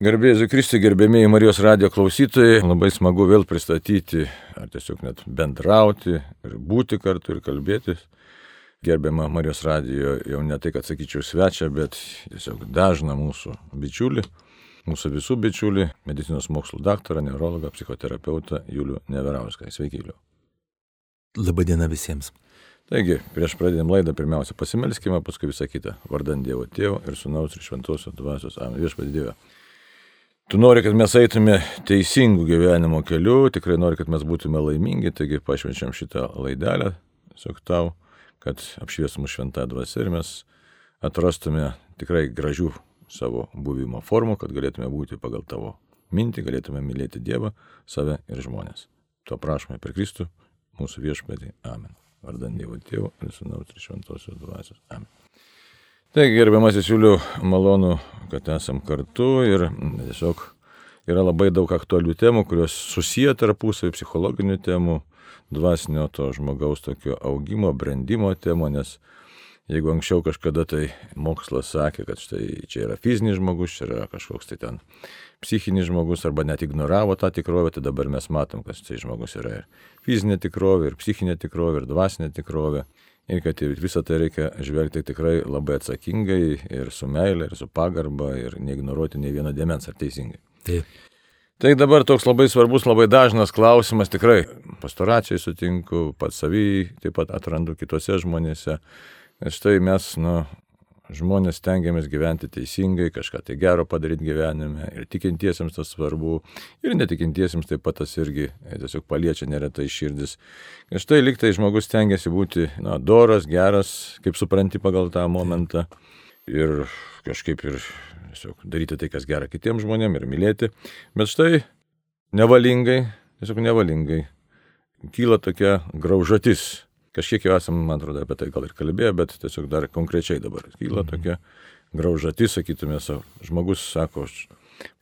Garbėjai Kristui, gerbėmiai Marijos radio klausytojai, labai smagu vėl pristatyti, ar tiesiog net bendrauti, ir būti kartu ir kalbėtis. Gerbiama Marijos radio jau ne tai, kad sakyčiau svečia, bet tiesiog dažna mūsų bičiulį, mūsų visų bičiulį, medicinos mokslų daktarą, neurologą, psichoterapeutą Julių Neverauską. Sveiki, Juliu. Labadiena visiems. Taigi, prieš pradėdam laidą, pirmiausia pasimelskime, paskui visą kitą. Vardant Dievo Tėvo ir Sūnaus ir Šventosios Dvasios. Amen. Viešpadė Dieve. Tu nori, kad mes eitume teisingų gyvenimo keliu, tikrai nori, kad mes būtume laimingi, taigi pašvenčiam šitą laidelę, tiesiog tau, kad apšviestum šventą dvasę ir mes atrastume tikrai gražių savo buvimo formų, kad galėtume būti pagal tavo mintį, galėtume mylėti Dievą, save ir žmonės. To prašome per Kristų, mūsų viešpatį. Amen. Vardant Dievo Tėvo ir Sūnaus ir Šventosios dvasios. Amen. Taigi, gerbiamasis Juliu, malonu, kad esam kartu ir tiesiog yra labai daug aktualių temų, kurios susiję tarpusavį psichologinių temų, dvasinio to žmogaus tokio augimo, brandimo temų, nes jeigu anksčiau kažkada tai mokslas sakė, kad štai čia yra fizinis žmogus, čia yra kažkoks tai ten psichinis žmogus arba net ignoravo tą tikrovę, tai dabar mes matom, kad štai žmogus yra ir fizinė tikrovė, ir psichinė tikrovė, ir dvasinė tikrovė ir kad visą tai reikia žvelgti tikrai labai atsakingai ir su meilė, ir su pagarba, ir neignoruoti nei vieną dėmens, ar teisingai. Taip. Tai dabar toks labai svarbus, labai dažnas klausimas, tikrai pastoracijai sutinku, pats savy taip pat atrandu kitose žmonėse. Nes štai mes, nu, žmonės stengiamės gyventi teisingai, kažką tai gero padaryti gyvenime ir tikintiesiems tas svarbu, ir netikintiesiems taip pat tas irgi e, tiesiog paliečia neretai širdis. Ir štai liktai žmogus stengiasi būti na, doras, geras, kaip supranti pagal tą momentą ir kažkaip ir tiesiog daryti tai, kas gera kitiems žmonėms ir mylėti. Bet štai nevalingai, tiesiog nevalingai kyla tokia graužatis Kažkiek jau esam, man atrodo, apie tai gal ir kalbėję, bet tiesiog dar konkrečiai dabar kyla mhm. tokia graužati, sakytume, žmogus sako, aš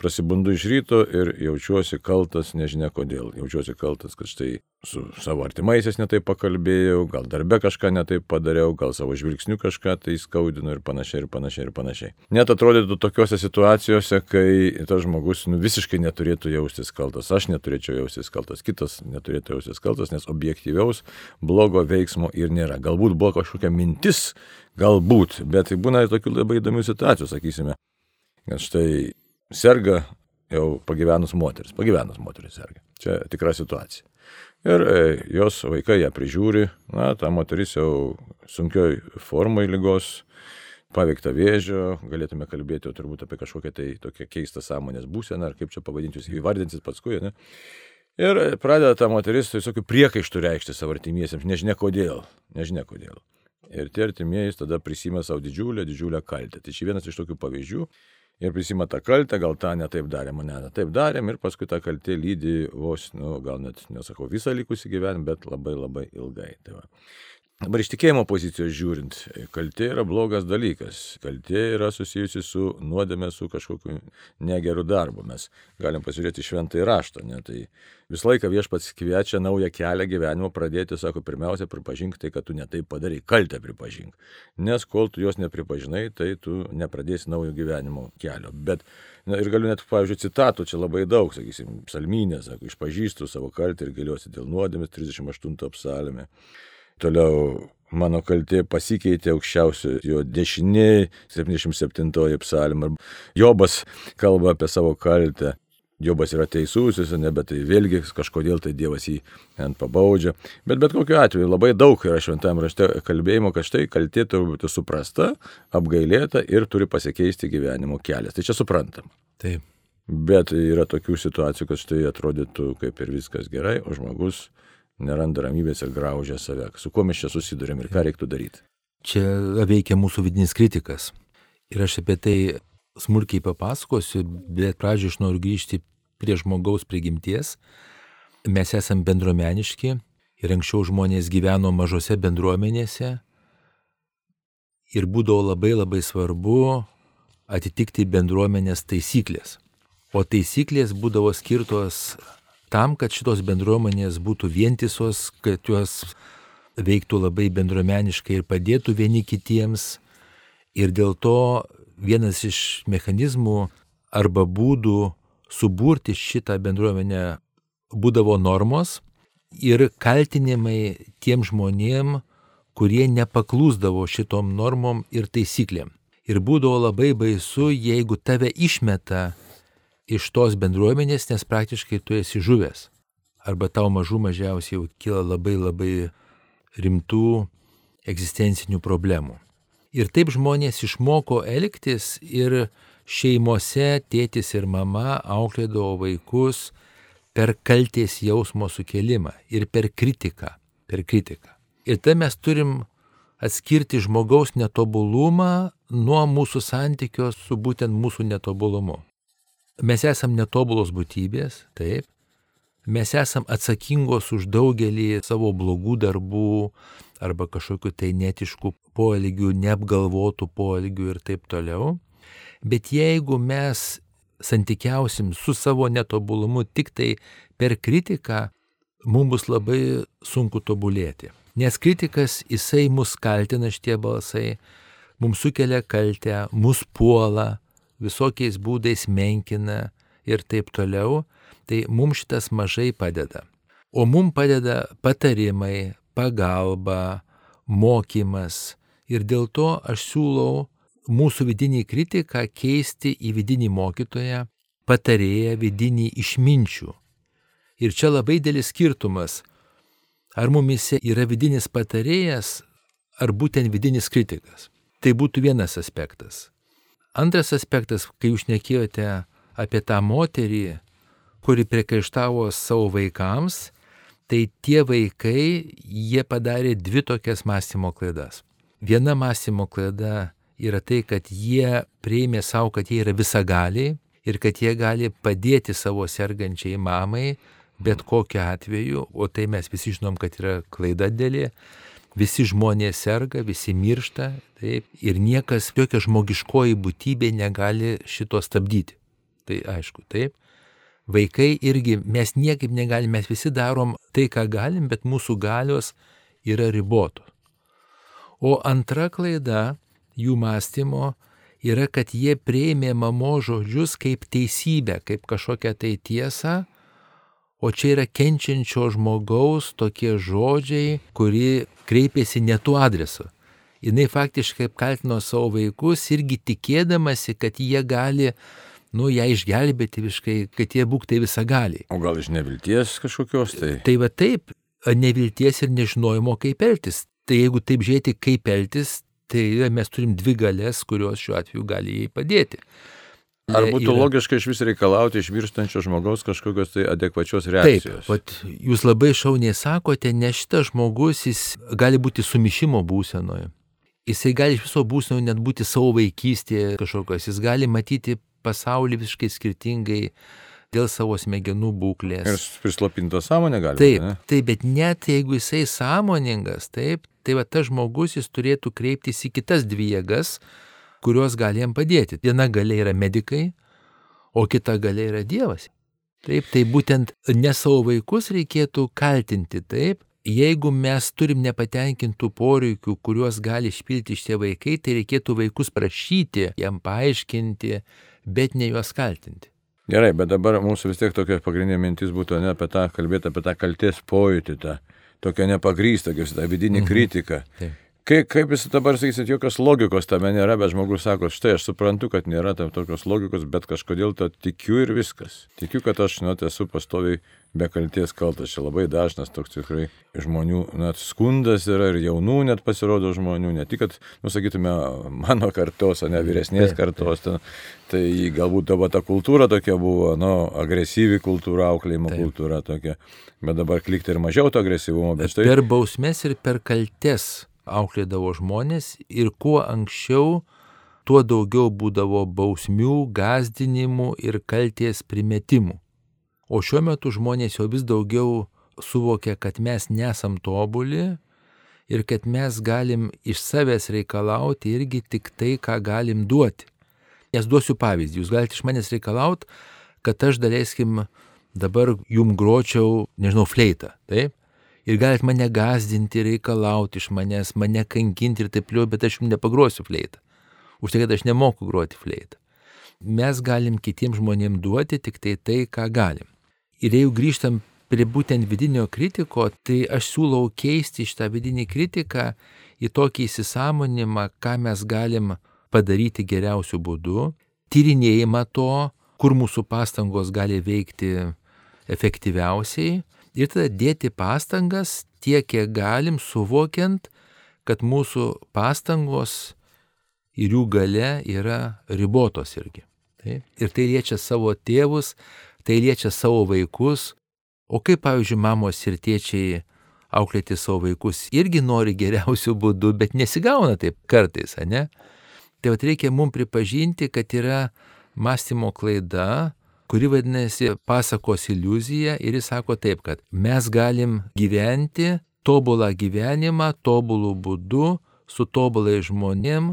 prasibundu iš ryto ir jaučiuosi kaltas, nežinia kodėl. Jaučiuosi kaltas, kad štai su savo artimaisiais netaip pakalbėjau, gal darbe kažką netaip padariau, gal savo žvilgsniu kažką tai skaudinu ir panašiai, ir panašiai, ir panašiai. Net atrodytų tokiuose situacijose, kai tas žmogus nu, visiškai neturėtų jaustis kaltas. Aš neturėčiau jaustis kaltas, kitas neturėtų jaustis kaltas, nes objektyviaus blogo veiksmo ir nėra. Galbūt buvo kažkokia mintis, galbūt, bet būna ir tokių labai įdomių situacijų, sakysime. Kad štai serga jau pagyvenus moteris. Pagyvenus moteris serga. Čia tikra situacija. Ir e, jos vaikai ją prižiūri, na, ta moteris jau sunkioj formai lygos, paveikta vėžio, galėtume kalbėti jau turbūt apie kažkokią tai tokią keistą sąmonės būseną, ar kaip čia pavadinti, jūs įvardinsit paskui, ne? Ir pradeda ta moteris visokių priekaištų reikšti savo artimiesiems, nežinia kodėl, nežinia kodėl. Ir tie artimieji tada prisima savo didžiulę, didžiulę kaltę. Tai čia vienas iš tokių pavyzdžių, ir prisima tą kaltę, gal tą netaip darėm, ne, taip darėm ir paskui tą kaltę lydi vos, nu, gal net nesakau visą likusį gyvenimą, bet labai labai ilgai. Tai va. Dabar iš tikėjimo pozicijos žiūrint, kaltė yra blogas dalykas. Kaltė yra susijusi su nuodėmė, su kažkokiu negeru darbu. Mes galim pasižiūrėti šventą įraštą. Ne? Tai visą laiką viešpats kviečia naują kelią gyvenimo pradėti, sako, pirmiausia, pripažink tai, kad tu netai padarai. Kaltę pripažink. Nes kol tu jos nepripažinai, tai tu nepradėsi naujo gyvenimo kelio. Bet Na, ir galiu net, pavyzdžiui, citatų čia labai daug, sakysim, psalmynė, sako, išpažįstu savo kaltę ir galiuosi dėl nuodėmės 38 psalmė. Toliau mano kaltė pasikeitė aukščiausio jo dešiniai, 77 psalmė. Jobas kalba apie savo kaltę. Jobas yra teisus, jis ne, bet tai vėlgi kažkodėl tai Dievas jį ant pabaudžia. Bet bet kokiu atveju labai daug yra šventame rašte kalbėjimo, kad štai kaltė turi būti suprasta, apgailėta ir turi pasikeisti gyvenimo kelias. Tai čia suprantama. Taip. Bet yra tokių situacijų, kad štai atrodytų kaip ir viskas gerai, o žmogus neranda ramybės ir graužia save. Su kuo mes čia susidurėm ir ką reiktų daryti? Čia veikia mūsų vidinis kritikas. Ir aš apie tai smulkiai papasakosiu, bet pradžioje aš noriu grįžti prie žmogaus prigimties. Mes esame bendruomeniški ir anksčiau žmonės gyveno mažose bendruomenėse ir būdavo labai labai svarbu atitikti bendruomenės taisyklės. O taisyklės būdavo skirtos tam, kad šitos bendruomenės būtų vientisos, kad jos veiktų labai bendruomeniškai ir padėtų vieni kitiems. Ir dėl to vienas iš mechanizmų arba būdų suburti šitą bendruomenę būdavo normos ir kaltinimai tiem žmonėm, kurie nepaklūsdavo šitom normom ir taisyklėm. Ir būdavo labai baisu, jeigu tave išmeta iš tos bendruomenės, nes praktiškai tu esi žuvęs. Arba tau mažų mažiausiai jau kyla labai labai rimtų egzistencinių problemų. Ir taip žmonės išmoko elgtis ir šeimose tėtis ir mama auklėdavo vaikus per kalties jausmo sukelimą ir per kritiką. Per kritiką. Ir tada mes turim atskirti žmogaus netobulumą nuo mūsų santykio su būtent mūsų netobulumu. Mes esam netobulos būtybės, taip. Mes esam atsakingos už daugelį savo blogų darbų arba kažkokiu tai netiškų poelgių, neapgalvotų poelgių ir taip toliau. Bet jeigu mes santykiausim su savo netobulumu tik tai per kritiką, mums bus labai sunku tobulėti. Nes kritikas, jisai mus kaltina šitie balsai, mums sukelia kaltę, mus puola, visokiais būdais menkina ir taip toliau, tai mums šitas mažai padeda. O mums padeda patarimai, pagalba, mokymas ir dėl to aš siūlau mūsų vidinį kritiką keisti į vidinį mokytoją, patarėją, vidinį išminčių. Ir čia labai dėlis skirtumas, ar mumise yra vidinis patarėjas, ar būtent vidinis kritikas. Tai būtų vienas aspektas. Antras aspektas, kai jūs nekėjote apie tą moterį, kuri priekaištavo savo vaikams, tai tie vaikai, jie padarė dvi tokias mąstymo klaidas. Viena mąstymo klaida yra tai, kad jie prieimė savo, kad jie yra visagaliai ir kad jie gali padėti savo sergančiai mamai bet kokiu atveju, o tai mes visi žinom, kad yra klaida dėlė. Visi žmonės serga, visi miršta, taip, ir niekas, jokia žmogiškoji būtybė negali šito stabdyti. Tai aišku, taip. Vaikai irgi, mes niekaip negalime, mes visi darom tai, ką galim, bet mūsų galios yra ribotos. O antra klaida jų mąstymo yra, kad jie prieimė mamo žodžius kaip teisybę, kaip kažkokią tai tiesą, o čia yra kenčiančio žmogaus tokie žodžiai, kuri kreipėsi ne tuo adresu. Jis faktiškai kaltino savo vaikus irgi tikėdamasi, kad jie gali nu, ją išgelbėti viškai, kad jie būktai visagaliai. O gal iš nevilties kažkokios tai? Tai va taip, nevilties ir nežinojimo, kaip elgtis. Tai jeigu taip žiūrėti, kaip elgtis, tai mes turim dvi galės, kurios šiuo atveju gali jai padėti. Ar būtų yra... logiška iš vis reikalauti iš mirštančio žmogaus kažkokios tai adekvačios reakcijos? Taip, vat, jūs labai šauniai sakote, ne šitas žmogus, jis gali būti sumišimo būsenoje. Jisai gali iš viso būsenoje net būti savo vaikystėje kažkokios, jis gali matyti pasaulį visiškai skirtingai dėl savo smegenų būklės. Ir prislopinto sąmonę gali. Taip, ne? taip, bet net jeigu jisai sąmoningas, taip, tai va tas žmogus jis turėtų kreiptis į kitas dvi jėgas, kurios gali jam padėti. Viena galia yra medikai, o kita galia yra Dievas. Taip, tai būtent ne savo vaikus reikėtų kaltinti, taip. Jeigu mes turim nepatenkintų poreikių, kuriuos gali išpilti šitie vaikai, tai reikėtų vaikus prašyti, jam paaiškinti, bet ne juos kaltinti. Gerai, bet dabar mūsų vis tiek tokia pagrindinė mintis būtų ne apie tą, kalbėti apie tą kalties pojūtį, tą tokią nepagrystą, kaip tą vidinį mhm. kritiką. Taip. Kaip, kaip jūs dabar sakysit, jokios logikos tame nėra, bet žmogus sako, štai aš suprantu, kad nėra tam tokios logikos, bet kažkodėl to tikiu ir viskas. Tikiu, kad aš, net esu pastoviai be kalties kaltas. Čia labai dažnas toks tikrai žmonių, net skundas yra ir jaunų net pasirodo žmonių, ne tik, kad, nusakytume, mano kartos, o ne vyresnės kartos. Ten, tai galbūt dabar ta kultūra tokia buvo, nu, agresyvi kultūra, auklėjimo Taip. kultūra tokia. Bet dabar klikti ir mažiau to agresyvumo. Bet štai... Per bausmės ir per kaltes auklėdavo žmonės ir kuo anksčiau, tuo daugiau būdavo bausmių, gazdinimų ir kalties primetimų. O šiuo metu žmonės jau vis daugiau suvokia, kad mes nesam tobuli ir kad mes galim iš savęs reikalauti irgi tik tai, ką galim duoti. Nes duosiu pavyzdį, jūs galite iš manęs reikalauti, kad aš daleiskim dabar jum gročiau, nežinau, fleitą, taip? Ir galit mane gazdinti, reikalauti iš manęs, mane kankinti ir taip toliau, bet aš jums nepagrosiu fleitą. Už tai, kad aš nemoku groti fleitą. mes galim kitiems žmonėms duoti tik tai tai, ką galim. Ir jeigu grįžtam prie būtent vidinio kritiko, tai aš siūlau keisti šitą vidinį kritiką į tokį įsisamonimą, ką mes galim padaryti geriausių būdų, tyrinėjimą to, kur mūsų pastangos gali veikti efektyviausiai ir tada dėti pastangas tiek, kiek galim, suvokiant, kad mūsų pastangos ir jų gale yra ribotos irgi. Taip? Ir tai liečia savo tėvus, tai liečia savo vaikus, o kaip, pavyzdžiui, mamos ir tėčiai auklėti savo vaikus irgi nori geriausių būdų, bet nesigauna taip kartais, ne? Tai vat reikia mums pripažinti, kad yra mąstymo klaida, kuri vadinasi pasakos iliuzija ir jis sako taip, kad mes galim gyventi tobulą gyvenimą, tobulų būdų, su tobulai žmonėm,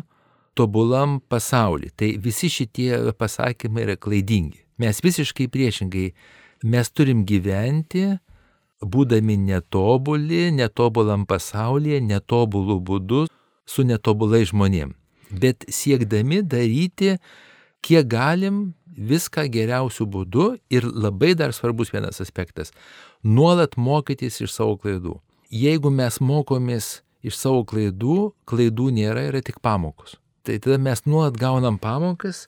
tobulam pasaulį. Tai visi šitie pasakymai yra klaidingi. Mes visiškai priešingai, mes turim gyventi, būdami netobuli, netobulam pasaulyje, netobulų būdų, su netobulai žmonėm. Bet siekdami daryti, kiek galim, viską geriausių būdų ir labai dar svarbus vienas aspektas - nuolat mokytis iš savo klaidų. Jeigu mes mokomės iš savo klaidų, klaidų nėra, yra tik pamokos. Tai tada mes nuolat gaunam pamokas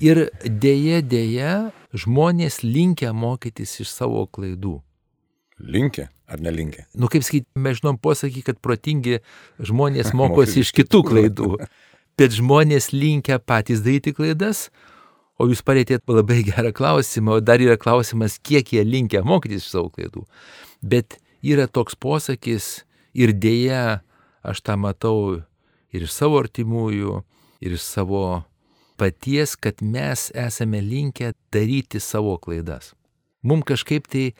ir dėje, dėje žmonės linkia mokytis iš savo klaidų. Linkia ar nelinkia? Nu, kaip sakyti, mes žinom posakį, kad protingi žmonės mokosi iš kitų klaidų, bet žmonės linkia patys daryti klaidas, O jūs palėtėt labai gerą klausimą, o dar yra klausimas, kiek jie linkia mokytis iš savo klaidų. Bet yra toks posakis ir dėja, aš tą matau ir iš savo artimųjų, ir iš savo paties, kad mes esame linkę daryti savo klaidas. Mums kažkaip tai,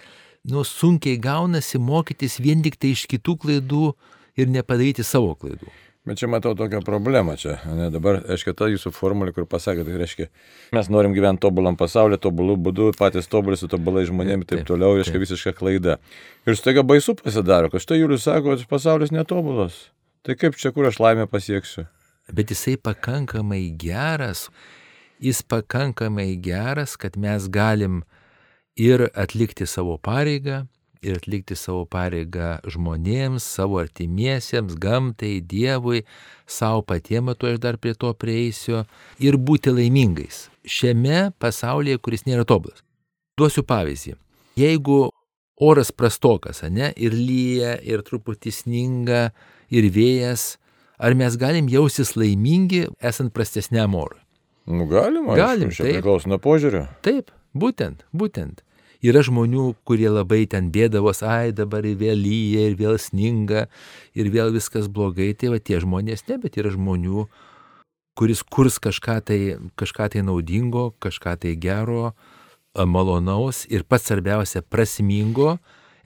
nu, sunkiai gaunasi mokytis vien tik tai iš kitų klaidų ir nepadaryti savo klaidų. Bet čia matau tokią problemą čia. Ne, dabar, aiškiai, ta jūsų formulė, kur pasakė, tai reiškia, mes norim gyventi tobulam pasaulyje, tobulų būdų, patys tobulai su tobulai žmonėmis ir taip, taip toliau, reiškia visiška klaida. Ir staiga baisu pasidaro, kad štai Julius sako, kad pasaulis netobulas. Tai kaip čia, kur aš laimę pasieksiu? Bet jisai pakankamai geras, jis pakankamai geras, kad mes galim ir atlikti savo pareigą, ir atlikti savo pareigą žmonėms, savo artimiesiems, gamtai, Dievui, savo patiems, tu aš dar prie to prieisiu, ir būti laimingais šiame pasaulyje, kuris nėra tobulas. Duosiu pavyzdį. Jeigu oras prastokas, ne, ir lyja, ir truputį sninga, ir vėjas, ar mes galim jausis laimingi esant prastesniam orui? Nu, galima, galim. Aišku, priklauso nuo požiūrio. Taip, būtent, būtent. Yra žmonių, kurie labai ten bėdavos, ai dabar ir vėl lyja, ir vėl sninga, ir vėl viskas blogai. Tai va tie žmonės ne, bet yra žmonių, kuris kurs kažką tai, kažką tai naudingo, kažką tai gero, malonaus ir pats svarbiausia prasmingo,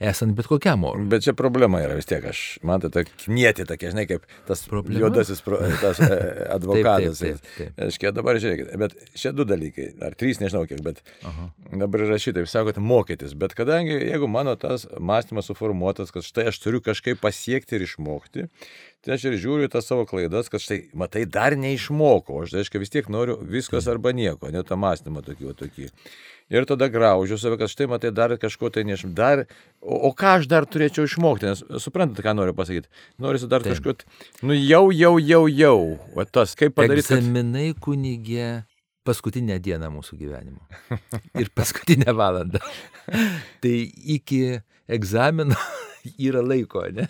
esant bet kokiam orui. Bet čia problema yra vis tiek, aš, man tai ta knieti tokia, žinai, kaip tas problema? juodasis pro, tas, e, advokatas. taip, taip, taip, taip. Aiškiai, dabar žiūrėkit, bet šie du dalykai, ar trys, nežinau kiek, bet Aha. dabar yra šitaip, sakote, mokytis, bet kadangi jeigu mano tas mąstymas suformuotas, kad štai aš turiu kažkaip pasiekti ir išmokti, Tai aš ir žiūriu tas savo klaidas, kad štai, matai, dar neišmokau, aš, aiškiai, vis tiek noriu viskas arba nieko, net tą mąstymą tokį, tokį. Ir tada graužiu save, kad štai matai dar kažko tai neišm. Dar, o, o ką aš dar turėčiau išmokti, nes suprantate, ką noriu pasakyti. Noriu dar Taip. kažko, nu jau, jau, jau, jau. O tas, kaip padaryti. Egzaminai kad... kunigė paskutinę dieną mūsų gyvenimo. Ir paskutinę valandą. tai iki egzamino yra laiko, ne?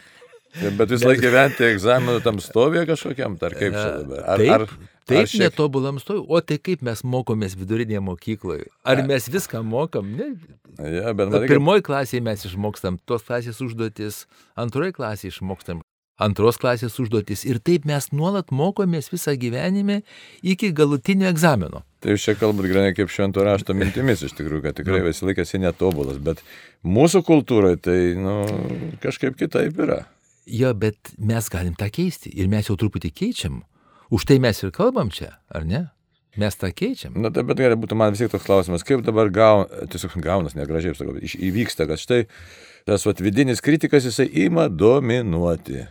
Bet vis laik gyventi egzaminų tam stovė kažkokiam, ar kaip čia dabar? Ar, taip, ar, taip ar šiek... netobulam stovė. O tai kaip mes mokomės vidurinėje mokykloje? Ar A. mes viską mokam? Ne. Ja, bet man... Pirmoji klasėje mes išmokstam tos klasės užduotis, antroji klasėje išmokstam antros klasės užduotis. Ir taip mes nuolat mokomės visą gyvenime iki galutinio egzamino. Tai jūs čia kalbat grinai kaip švento rašto mintimis, iš tikrųjų, kad tikrai nu. visą laiką esi netobulas, bet mūsų kultūroje tai nu, kažkaip kitaip yra. Jo, bet mes galim tą keisti ir mes jau truputį keičiam. Už tai mes ir kalbam čia, ar ne? Mes tą keičiam. Na, tai bet gerai būtų man vis tiek toks klausimas, kaip dabar gaun, tiesiog gaunas, negražiai sakau, įvyksta, kad štai tas vat, vidinis kritikas jisai ima dominuoti.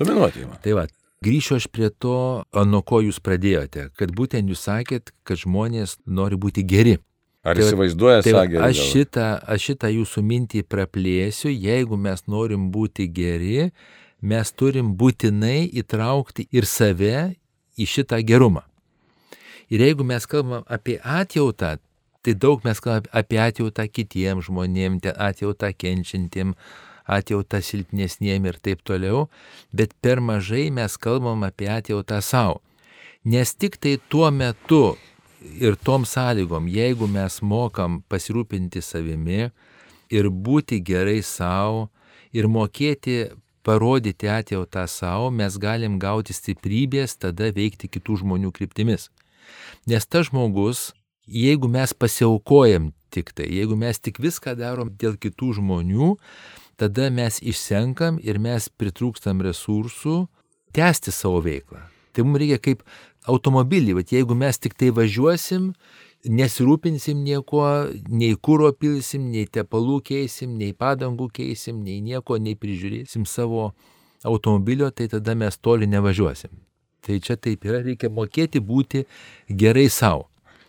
Dominuoti ima. Tai va, Grįšiu aš prie to, nuo ko jūs pradėjote, kad būtent jūs sakėt, kad žmonės nori būti geri. Ar Tai va- įsivaizduoja Tai sągerį? aš šitą, aš šitą jūsų mintį praplėsiu, jeigu mes norim būti geri, mes turim būtinai įtraukti ir save į šitą gerumą. Ir jeigu mes kalbam apie atjautą, tai daug mes kalbam apie atjautą kitiems žmonėms, atjautą kenčiantiem, atjautą silpnesniem ir taip toliau, bet per mažai mes kalbam apie atjautą savo. Nes tik tai tuo metu ir tom sąlygom, jeigu mes mokam pasirūpinti savimi ir būti gerai savo ir mokėti parodyti atjautą savo, mes galim gauti stiprybės tada veikti kitų žmonių kryptimis. Nes tas žmogus, jeigu mes pasiaukojam tik tai, jeigu mes tik viską darom dėl kitų žmonių, tada mes išsenkam ir mes pritrūkstam resursų tęsti savo veiklą. Tai mums reikia kaip automobilį, bet jeigu mes tik tai važiuosim, nesirūpinsim nieko, nei kūro pilsim, nei tepalų keisim, nei padangų keisim, nei nieko, nei prižiūrėsim savo automobilio, tai tada mes toli nevažiuosim. Tai čia taip yra, reikia mokėti būti gerai savo.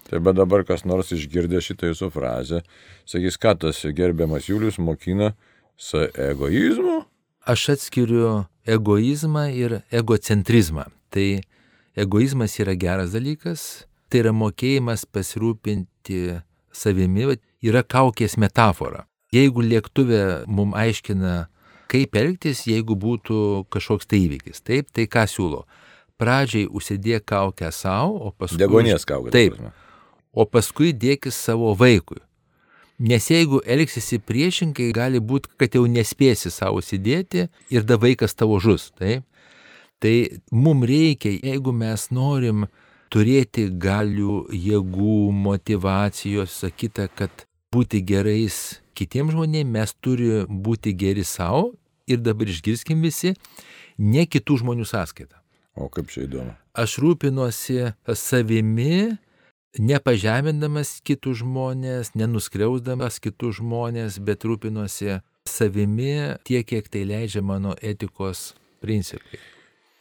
Tai bet dabar kas nors išgirdė šitą jūsų frazę, sakys, ką tas gerbiamas Julius mokina su egoizmu? Aš atskiriu egoizmą ir egocentrizmą. Tai egoizmas yra geras dalykas, tai yra mokėjimas pasirūpinti savimi, yra kaukės metafora. Jeigu lėktuvė mums aiškina, kaip elgtis, jeigu būtų kažkoks tai įvykis, taip, tai ką siūlo? Pradžiai užsidėk kaukę savo, o paskui... Degonės kaukia. Taip, o paskui dėkis savo vaikui. Nes jeigu elgsisi priešingai, gali būti, kad jau nespėsi savo įsidėti ir da vaikas tavo žus. Taip? Tai mums reikia, jeigu mes norim turėti galių, jėgų, motivacijos, sakyta, kad būti gerais kitiems žmonėms, mes turime būti geri savo ir dabar išgirskim visi, ne kitų žmonių sąskaitą. O kaip čia įdomu. Aš rūpinuosi savimi, nepažemindamas kitų žmonės, nenuskriausdamas kitų žmonės, bet rūpinuosi savimi tiek, kiek tai leidžia mano etikos principai.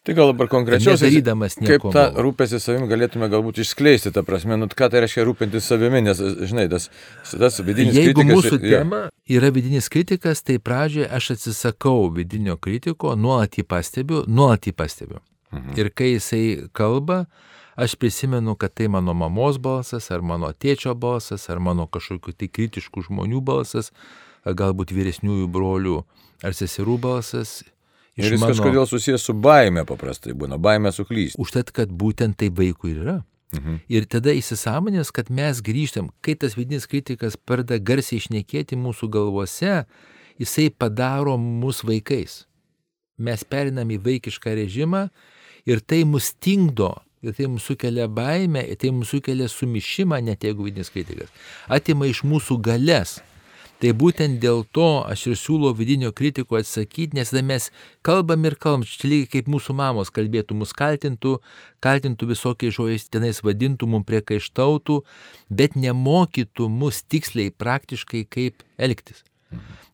Tai gal dabar konkrečiau, Nedarydamas kaip nieko tą blogo. rūpestį savimi galėtume galbūt išskleisti, tą prasme, nu ką tai reiškia rūpintis savimi, nes, žinai, tas, tas vidinis Jeigu kritikas... mūsų jo. tema yra vidinis kritikas, tai pradžioje aš atsisakau vidinio kritiko, nuolat jį pastebiu, nuolat jį pastebiu. Mhm. Ir kai jisai kalba, aš prisimenu, kad tai mano mamos balsas, ar mano tėčio balsas, ar mano kažkokių tai kritiškų žmonių balsas, galbūt vyresniųjų brolių ar seserų balsas. Ir jis kažkodėl susijęs su baime paprastai būna, baime suklysti. Užtat, kad būtent tai vaikui ir yra. Mhm. Ir tada įsisamonės, kad mes grįžtam, kai tas vidinis kritikas pradeda garsiai išnekėti mūsų galvose, jisai padaro mus vaikais. Mes perinam į vaikišką režimą ir tai mus stingdo, ir tai mums sukelia baimę, ir tai mums sukelia sumišimą, net jeigu vidinis kritikas. Atima iš mūsų galės. Tai būtent dėl to aš ir siūlau vidinio kritiko atsakyti, nes tada mes kalbam ir kalbam, čia lygiai kaip mūsų mamos kalbėtų, mus kaltintų, kaltintų visokiais žodžiais, tenais vadintų, mums priekaištautų, bet nemokytų mus tiksliai, praktiškai, kaip elgtis.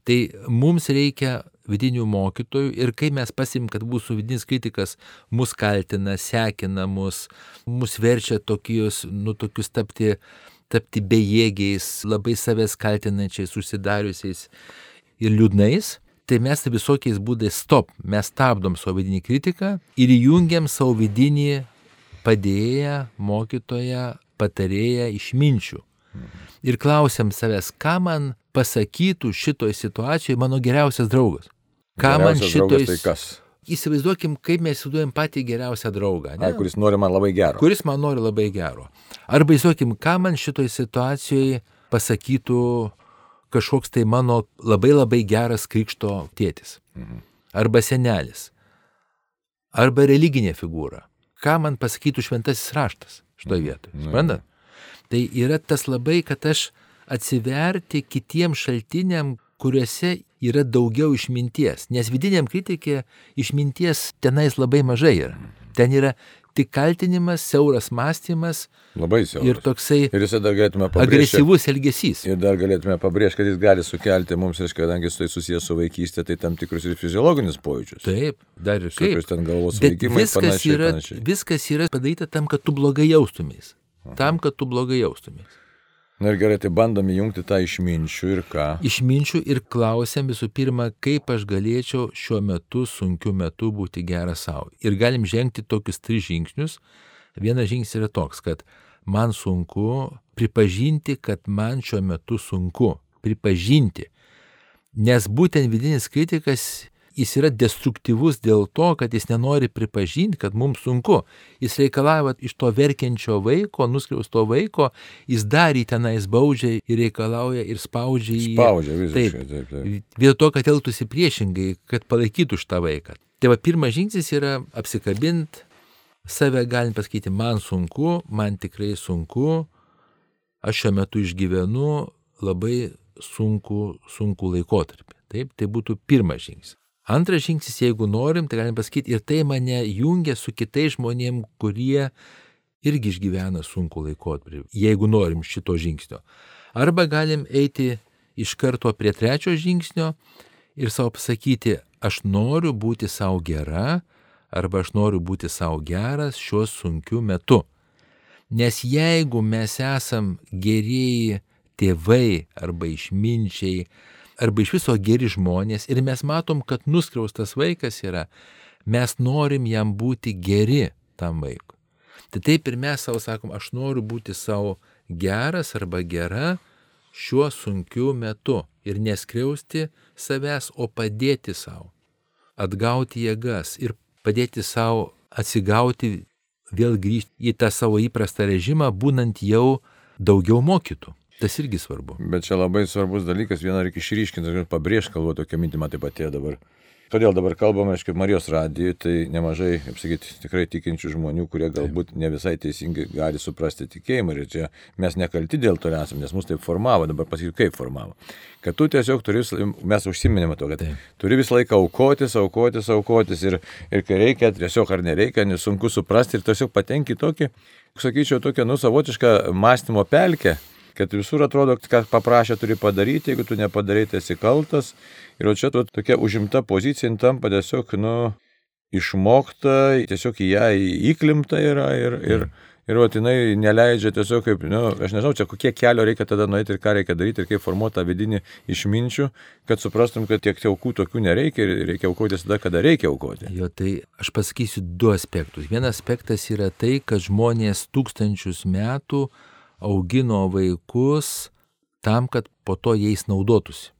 Tai mums reikia vidinių mokytojų ir kai mes pasim, kad mūsų vidinis kritikas mus kaltina, sekina mus, mus verčia tokius, nu, tokius tapti tapti bejėgiais, labai savęs kaltinančiais, užsidariusiais ir liūdnais, tai mes visokiais būdais stop, mes stabdom savo vidinį kritiką ir įjungiam savo vidinį padėję, mokytoją, patarėją išminčių. Ir klausiam savęs, ką man pasakytų šitoj situacijoje mano geriausias draugas. Ką man Geriausias šitoj... draugas Tai kas? Įsivaizduokim, kaip mes įsivaizduojam patį geriausią draugą. Ne? Ai, kuris nori man labai gero. kuris man nori labai gero. Arba įsivaizduokim, ką man šitoj situacijoje pasakytų kažkoks tai mano labai labai geras krikšto tėtis. Arba senelis. Arba religinė figūra. Ką man pasakytų šventasis raštas šitoje vietoje. Suprantat? Tai yra tas labai, kad aš atsiverti kitiem šaltiniam, kuriuose yra daugiau išminties. Nes vidiniam kritikė išminties tenais labai mažai yra. Ten yra tik kaltinimas, siauras mąstymas Labai siauras. ir toksai Ir pabrėžti. agresyvus elgesys. Ir dar galėtume pabrėžti, kad jis gali sukelti mums, reiškia, kadangi jis tai susijęs su vaikystė, tai tam tikrus ir fiziologinius pojūčius. Taip, dar ir kaip. ten galvos veikimai viskas panašiai, yra, panašiai. viskas yra padaryta tam, kad tu blogai jaustumės. Tam, kad tu blogai jaustumės. Na ir gerai, tai bandom įjungti tą išminčių ir ką. Išminčių ir klausiam visų pirma, kaip aš galėčiau šiuo metu, sunkiu metu būti geras savo. Ir galim žengti tokius tris žingsnius. Vienas žingsnis yra toks, kad man sunku pripažinti, kad man šiuo metu sunku. Pripažinti. Nes būtent vidinis kritikas, jis yra destruktyvus dėl to, kad jis nenori pripažinti, kad mums sunku. Jis reikalauja iš to verkiančio vaiko, nuskriausto vaiko, jis dar į tenais baudžia ir reikalauja ir spaudžia jį. Spaudžia visiškai. Taip. Taip, taip. Vietoj to, kad elgtųsi priešingai, kad palaikytų šitą vaiką. Tai va pirmas žingsnis yra apsikabinti save, galim pasakyti, man sunku, man tikrai sunku, aš šiuo metu išgyvenu labai sunku, sunku laikotarpį. Taip, tai būtų pirmas žingsnis. Antras žingsnis, jeigu norim, tai galim pasakyti, ir tai mane jungia su kitais žmonėmis, kurie irgi išgyvena sunku laikotarpį, jeigu norim šito žingsnio. Arba galim eiti iš karto prie trečio žingsnio ir savo pasakyti, aš noriu būti savo gera, arba aš noriu būti savo geras šiuo sunkiu metu. Nes jeigu mes esam gerieji tėvai arba išminčiai, arba iš viso geri žmonės ir mes matom, kad nuskriaustas vaikas yra, mes norim jam būti geri tam vaikui. Tai taip ir mes savo sakom, aš noriu būti savo geras arba gera šiuo sunkiu metu ir neskriausti savęs, o padėti savo, atgauti jėgas ir padėti savo atsigauti, vėl grįžti į tą savo įprastą režimą, būnant jau daugiau mokytų. Tas irgi svarbu. Bet čia labai svarbus dalykas, vieną reikia išryškinti, pabrėžti, kalbu tokia minti, man taip pat atėjo dabar. Todėl dabar kalbame, kaip Marijos radijui, tai nemažai, kaip sakyti, tikrai tikinčių žmonių, kurie galbūt ne visai teisingai gali suprasti tikėjimą. Ir čia mes nekalti dėl to esame, nes mus taip formavo, dabar pasakyti, kaip formavo. Kad tu tiesiog turi, mes užsiminėme to, kad Taip. turi visą laiką aukotis, aukotis, aukotis ir, ir kai reikia, tiesiog ar nereikia, nesunku suprasti ir tiesiog patenki tokį, sakyčiau, tokią nusavotišką mąstymo pelkę kad visur atrodo, ką paprašė turi padaryti, jeigu tu nepadarai, tai esi kaltas. Ir čia tu tokia užimta pozicija tampa tiesiog, nu, išmokta, tiesiog į ją įklimta yra ir, ir, ir o jinai neleidžia tiesiog kaip, nu, aš nežinau, čia kokie kelio reikia tada nueiti ir ką reikia daryti ir kaip formuoti tą vidinį išminčių, kad suprastum, kad tiek aukų tokių nereikia ir reikia aukotis tada, kada reikia aukoti. Jo, tai aš pasakysiu du aspektus. Vienas aspektas yra tai, kad žmonės tūkstančius metų augino vaikus tam, kad po to jais naudotųsi.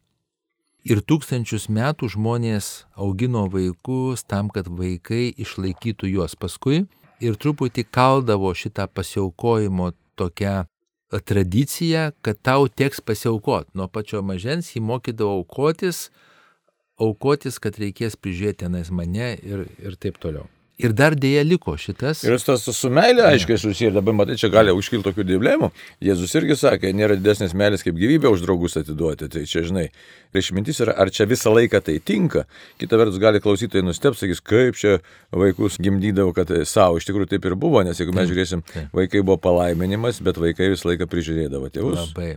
Ir tūkstančius metų žmonės augino vaikus tam, kad vaikai išlaikytų juos paskui ir truputį kaldavo šitą pasiaukojimo tokią tradiciją, kad tau teks pasiaukoti. Nuo pačio mažens jį mokydavo aukotis, aukotis, kad reikės prižiūrėti tenais mane ir, ir taip toliau. Ir dar dėja liko šitas. Ir tas su meilė aiškiai susiję, dabar matai, čia gali užkilti tokių dilemų. Jėzus irgi sakė, nėra didesnės meilės kaip gyvybę už draugus atiduoti. Tai čia, žinai, išmintis yra, ar čia visą laiką tai tinka. Kita vertus, gali klausytojai nusteps, sakys, kaip čia vaikus gimdydavo, kad savo iš tikrųjų taip ir buvo, nes jeigu mes žiūrėsim, vaikai buvo palaiminimas, bet vaikai visą laiką prižiūrėdavo tėvus. Labai.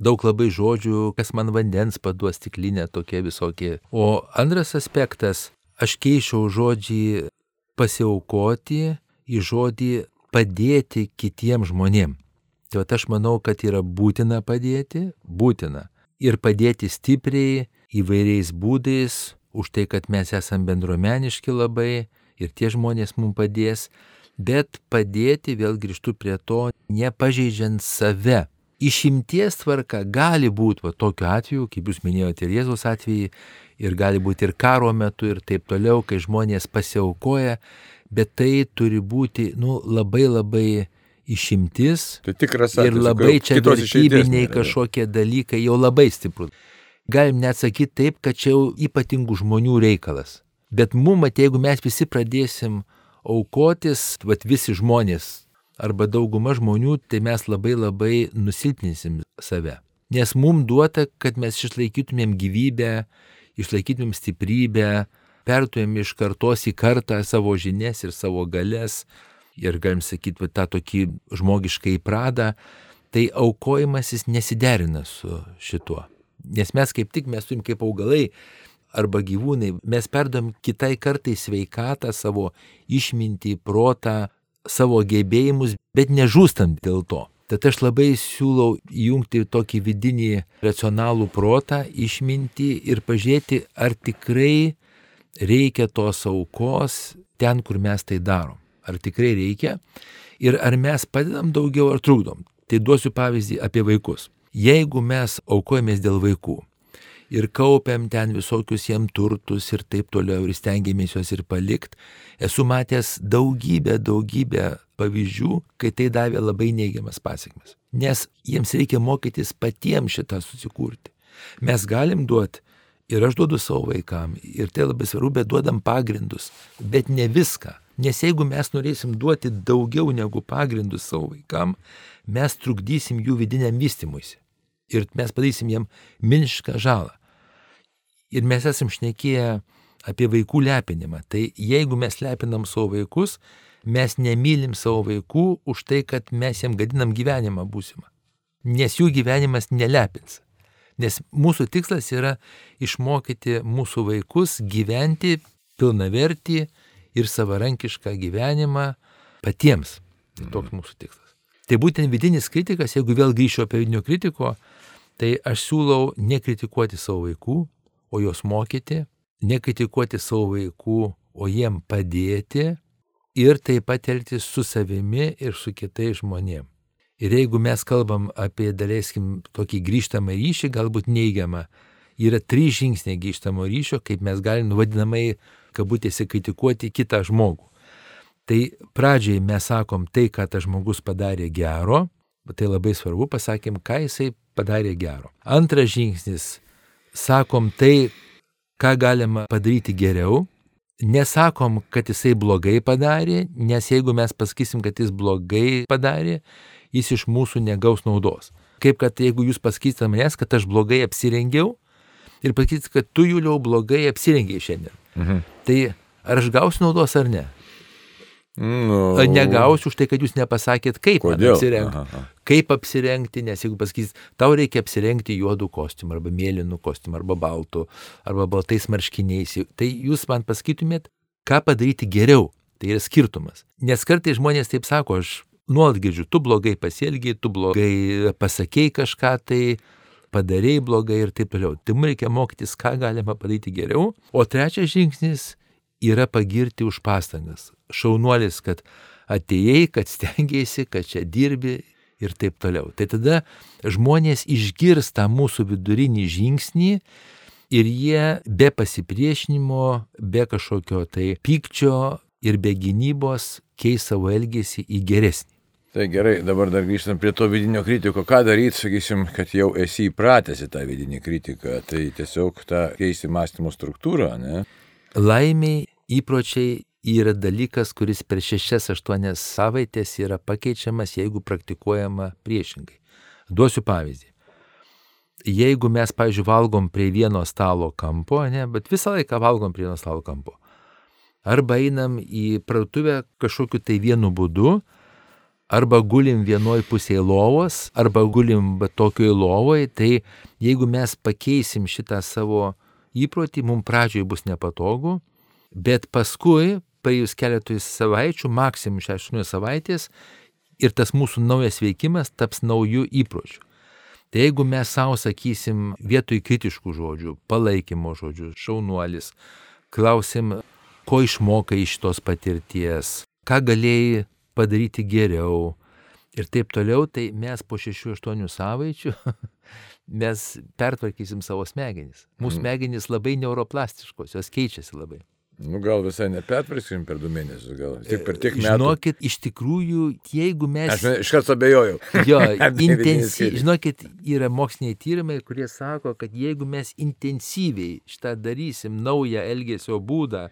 Daug labai žodžių, kas man vandens paduos stiklinę, tokie visokie. O antras aspektas, aš keičiau žodžiai pasiaukoti į žodį padėti kitiem žmonėm. Tai aš manau, kad yra būtina padėti, būtina. Ir padėti stipriai, įvairiais būdais, už tai, kad mes esame bendruomeniški labai ir tie žmonės mums padės, bet padėti, vėl grįžtu prie to, nepažeidžiant save. Išimties tvarka gali būti va, tokiu atveju, kaip jūs minėjote ir Jėzaus atveju, ir gali būti ir karo metu ir taip toliau, kai žmonės pasiaukoja, bet tai turi būti nu, labai labai išimtis Tai tikras ir labai čia vertybiniai kažkokie dalykai jau labai stiprus. Galim net sakyti taip, kad čia jau ypatingų žmonių reikalas. Bet mum, jeigu mes visi pradėsim aukotis, vat visi žmonės arba dauguma žmonių, tai mes labai labai nusilpninsim save. Nes mum duota, kad mes išlaikytumėm gyvybę, išlaikytumėm stiprybę, pertumėm iš kartos į kartą savo žinias ir savo galės. ir galim sakyti, tą tokį žmogišką įpradą, tai aukojimasis nesiderina su šituo. Nes mes kaip tik, mes turim kaip augalai arba gyvūnai, mes perdam kitai kartai sveikatą, savo išmintį, protą, savo gebėjimus, bet nežūstam dėl to. Tad aš labai siūlau įjungti tokį vidinį racionalų protą, išmintį ir pažiūrėti, ar tikrai reikia tos aukos ten, kur mes tai darom. Ar tikrai reikia ir ar mes padedam daugiau ar trukdom. Tai duosiu pavyzdį apie vaikus. Jeigu mes aukojamės dėl vaikų ir kaupiam ten visokius jiem turtus ir taip toliau ir stengiamės juos ir palikti, esu matęs daugybę, daugybę pavyzdžių, kai tai davė labai neigiamas pasiekmes. Nes jiems reikia mokytis patiems šitą susikurti. Mes galim duoti ir aš duodu savo vaikam, ir tai labai svarbu, bet duodam pagrindus, bet ne viską. Nes jeigu mes norėsim duoti daugiau negu pagrindus savo vaikam, mes trukdysim jų vidiniam vystimuisi. Ir mes padarysim jam milžinišką žalą. Ir mes esam šnekėję apie vaikų lepinimą. Tai jeigu mes lepinam savo vaikus, mes nemylim savo vaikų už tai, kad mes jam gadinam gyvenimą būsimą. Nes jų gyvenimas nelepins. Nes mūsų tikslas yra išmokyti mūsų vaikus gyventi pilnavertį ir savarankišką gyvenimą patiems. Tai toks mūsų tikslas. Tai būtent vidinis kritikas, jeigu vėl grįšiu apie vidinio kritiko, tai aš siūlau nekritikuoti savo vaikų, o juos mokyti, nekritikuoti savo vaikų, o jiem padėti ir taip pat elgtis su savimi ir su kitais žmonėmis. Ir jeigu mes kalbam apie, daleiskim, tokį grįžtamą ryšį, galbūt neigiamą, yra trys žingsniai grįžtamo ryšio, kaip mes galim vadinamai, kabutėse, kritikuoti kitą žmogų. Tai pradžiai mes sakom tai, ką tas žmogus padarė gero, tai labai svarbu, pasakėm, ką jisai padarė gero. Antras žingsnis, sakom tai, ką galima padaryti geriau, nesakom, kad jisai blogai padarė, nes jeigu mes pasakysim, kad jis blogai padarė, jis iš mūsų negaus naudos. Kaip kad jeigu jūs pasakysite manęs, kad aš blogai apsirengiau ir pasakysite, kad tu Juliau blogai apsirengiai šiandien. Mhm. Tai ar aš gausiu naudos ar ne? Nu, Negausiu už tai, kad jūs nepasakėt, kaip man Kodėl? apsirengti. Kaip apsirengti, nes jeigu pasakys, tau reikia apsirengti juodų kostiumą, arba mėlynų kostiumą, arba baltų, arba baltais marškiniais, tai jūs man pasakytumėt, ką padaryti geriau. Tai yra skirtumas. Nes kartai žmonės taip sako, aš nuolat girdžiu, tu blogai pasielgiai, tu blogai pasakėjai kažką, tai padarėjai blogai ir taip toliau. Tai mums reikia mokytis, ką galima padaryti geriau. O trečias žingsnis yra pagirti už pastangas. Šaunuolis, kad atėjai, kad stengiasi, kad čia dirbi ir taip toliau. Tai tada žmonės išgirsta mūsų vidurinį žingsnį ir jie be pasipriešinimo, be kažkokio tai pykčio ir be gynybos keis savo elgesį į geresnį. Tai gerai, dabar dar grįžtam prie to vidinio kritiko. Ką daryti, sakysim, kad jau esi įpratęs į tą vidinį kritiką. Tai tiesiog tą keisti mąstymo struktūrą, ne? Laimiai įpročiai yra dalykas, kuris per 6-8 savaitės yra pakeičiamas, jeigu praktikuojama priešingai. Duosiu pavyzdį. Jeigu mes, pavyzdžiui, valgom prie vieno stalo kampo, ne, bet visą laiką valgom prie vieno stalo kampo. Arba einam į parduotuvę kažkokiu tai vienu būdu, arba gulim vienoj pusėje lovos, arba gulim tokioj lovoj, tai jeigu mes pakeisim šitą savo įprotį, mums pradžioje bus nepatogu, bet paskui, praėjus keletui savaičių, maksimum 6 savaitės, ir tas mūsų naujas veikimas taps naujų įpročių. Tai jeigu mes savo sakysim vietoj kritiškų žodžių, palaikymo žodžių, šaunuolis, klausim, ko išmokai iš tos patirties, ką galėjai padaryti geriau ir taip toliau, tai mes po 6-8 savaičių mes pertvarkysim savo smegenis. Mūsų smegenys labai neuroplastiškos, jos keičiasi labai. Nu gal visai neperprasim per du mėnesius, gal tik per tiek metų. Žinokit, iš tikrųjų, jeigu mes... Aš iš karto abejojau. Jo, intensyviai, žinokit, yra moksliniai tyrimai, kurie sako, kad jeigu mes intensyviai šitą darysim naują elgesio būdą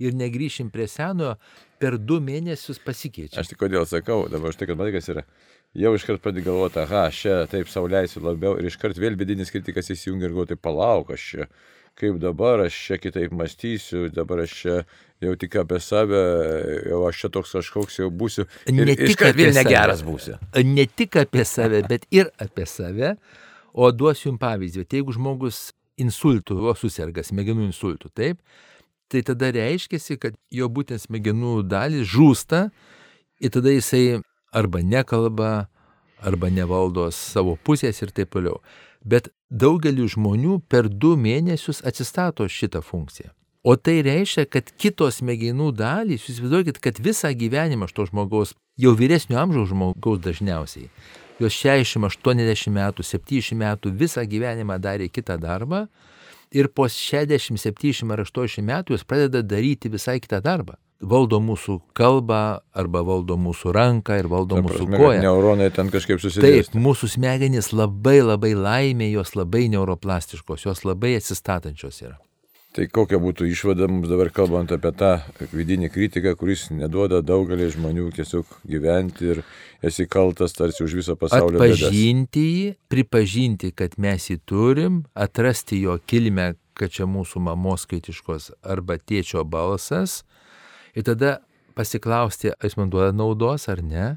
ir negrįšim prie senojo, per du mėnesius pasikeičia. Aš tik kodėl sakau, dabar štai, kad matai, kas yra. Jau iškart pradedi galvoti, aha, čia taip sauliaisiu labiau ir iškart vėl vidinis kritikas įsijungia ir galvoju, tai palauk, aš čia, kaip dabar, aš čia kitaip mąstysiu, dabar aš čia jau tik apie save, jau aš čia toks kažkoks jau būsiu. Ir Ne tik apie save. negeras būsiu. Ne tik apie save, bet ir apie save. O duosiu jums pavyzdį. Tai jeigu žmogus insultų, o susirga smegenų insultų, taip, tai tada reiškia, kad jo būtent smegenų dalis žūsta ir tada jisai arba nekalba, arba nevaldo savo pusės ir taip toliau. Bet daugeliu žmonių per du mėnesius atsistato šitą funkciją. O tai reiškia, kad kitos smegenų dalys, jūs įsivaizduokit, kad visą gyvenimą to žmogaus, jau vyresnio amžiaus žmogaus dažniausiai, jos 60, 80 metų, 70 metų visą gyvenimą darė kitą darbą ir po 60, 70 ar 80 metų jos pradeda daryti visai kitą darbą. Valdo mūsų kalbą arba valdo mūsų ranką ir valdo Ta mūsų prasme, kad koją. neuronai ten kažkaip Taip, susidės. mūsų smegenys labai labai laimė, jos labai neuroplastiškos, jos labai atsistatančios yra. Tai kokia būtų išvada mums dabar kalbant apie tą vidinį kritiką, kuris neduoda daugelį žmonių tiesiog gyventi ir esi kaltas tarsi už viso pasaulio bėdas. Atpažinti jį, pripažinti, kad mes jį turim, atrasti jo kilmę, kad čia mūsų mamos skaitiškos arba tėčio balsas ir tada pasiklausti, ar jis man duoda naudos ar ne.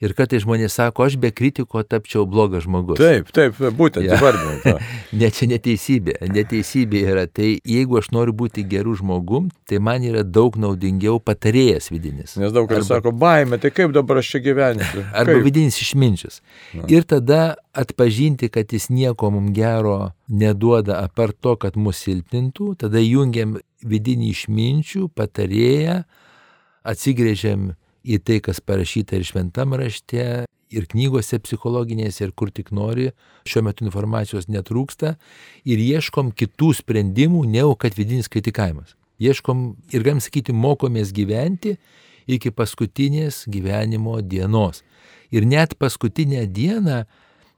Ir kartais žmonės sako, aš be kritiko tapčiau blogas žmogus. Taip, taip, būtent, Ja. įvardinant tą. Ne, čia neteisybė. Neteisybė yra tai, jeigu aš noriu būti gerų žmogum, tai man yra daug naudingiau patarėjas vidinis. Nes daug kas sako, baime, tai kaip dabar aš čia gyvensiu? Arba Kaip? vidinis išminčius. Ir tada atpažinti, kad jis nieko mums gero neduoda apart to, kad mus silpnintų, tada jungiam vidinį išminčių, patarėją, atsigrėžiam į tai, kas parašyta ir šventam rašte, ir knygose psichologinėse, ir kur tik nori, šiuo metu informacijos netrūksta, ir ieškom kitų sprendimų, negu kad vidinis kritikavimas. Ieškom ir, galim sakyti, mokomės gyventi iki paskutinės gyvenimo dienos. Ir net paskutinę dieną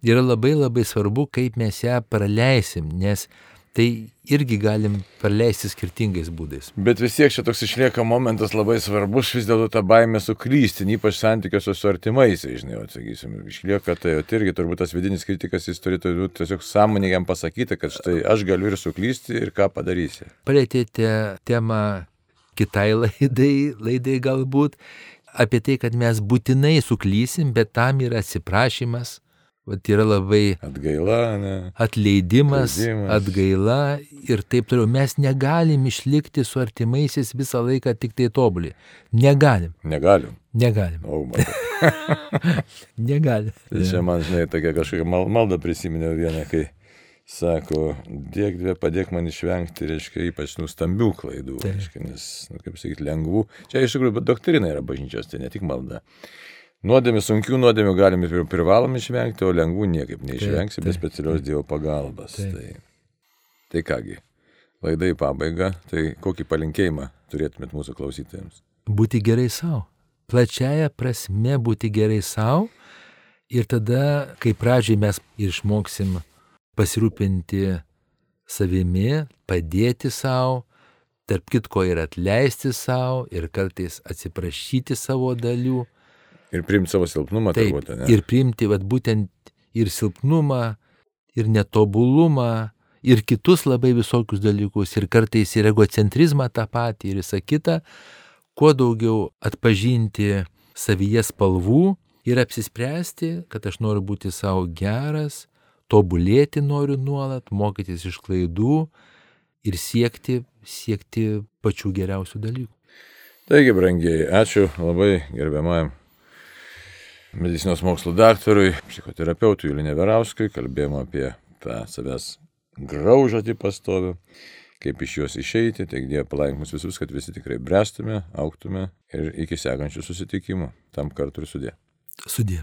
yra labai labai svarbu, kaip mes ją praleisim, nes tai irgi galim praleisti skirtingais būdais. Bet vis tiek čia toks išlieka momentas labai svarbus, vis dėlto ta baimė suklysti, ypač santykiuose su artimaisiais, žinai, o, sakysim, išlieka tai, o irgi turbūt tas vidinis kritikas, jis turėtų būt tiesiog sąmoningai jam pasakyti, kad štai aš galiu ir suklysti ir ką padarysi. Palėtėte temą kitai laidai, laidai galbūt, apie tai, kad mes būtinai suklysim, bet tam yra atsiprašymas, Vat yra labai Atgaila, ne? atleidimas, Atleidimas. atgaila ir taip toliau. Mes negalim išlikti su artimaisiais visą laiką tik tai tobulį. Negalim, Negalim. negalim, O, matai. negalim. Tai čia man, žinai, tokia kažkokia mal, malda prisiminiau vieną, kai sako, dėk dvi, padėk man išvengti, reiškia, ypač nustambių klaidų, Taip. reiškia, nes, nu, kaip sakyti, lengvų. Čia iš tikrųjų doktrina yra bažnyčios, tai ne tik malda. Nuodėmė, sunkių nuodėmių galime privalom išvengti, o lengvų niekaip neišvengsi be taip, specialios Dievo pagalbos. Taip. Tai, tai kągi, laidai pabaiga, tai kokį palinkėjimą turėtumėt mūsų klausytojams? Būti gerai savo. Plačiaja prasme būti gerai savo. Ir tada, kai pradžiai mes išmoksim pasirūpinti savimi, padėti savo, tarp kitko ir atleisti savo, ir kartais atsiprašyti savo dalių. Ir priimti savo silpnumą, Taip, turbūt, ne? ir priimti vat, būtent ir silpnumą, ir netobulumą, ir kitus labai visokius dalykus, ir kartais ir egocentrizmą tą patį, ir visą kitą, kuo daugiau atpažinti savyje spalvų ir apsispręsti, kad aš noriu būti savo geras, tobulėti noriu nuolat, mokytis iš klaidų ir siekti, siekti pačių geriausių dalykų. Taigi, brangiai, ačiū labai gerbiamajam medicinos mokslo daktarui, psichoterapeutui Julinė Verauskui, kalbėjome apie tą savęs graužatį pastovių, kaip iš jos išeiti, taigi Dieve palaink mus visus, kad visi tikrai brestume, auktume ir iki sekančių susitikimų. Tam kartu ir sudė. Sudė.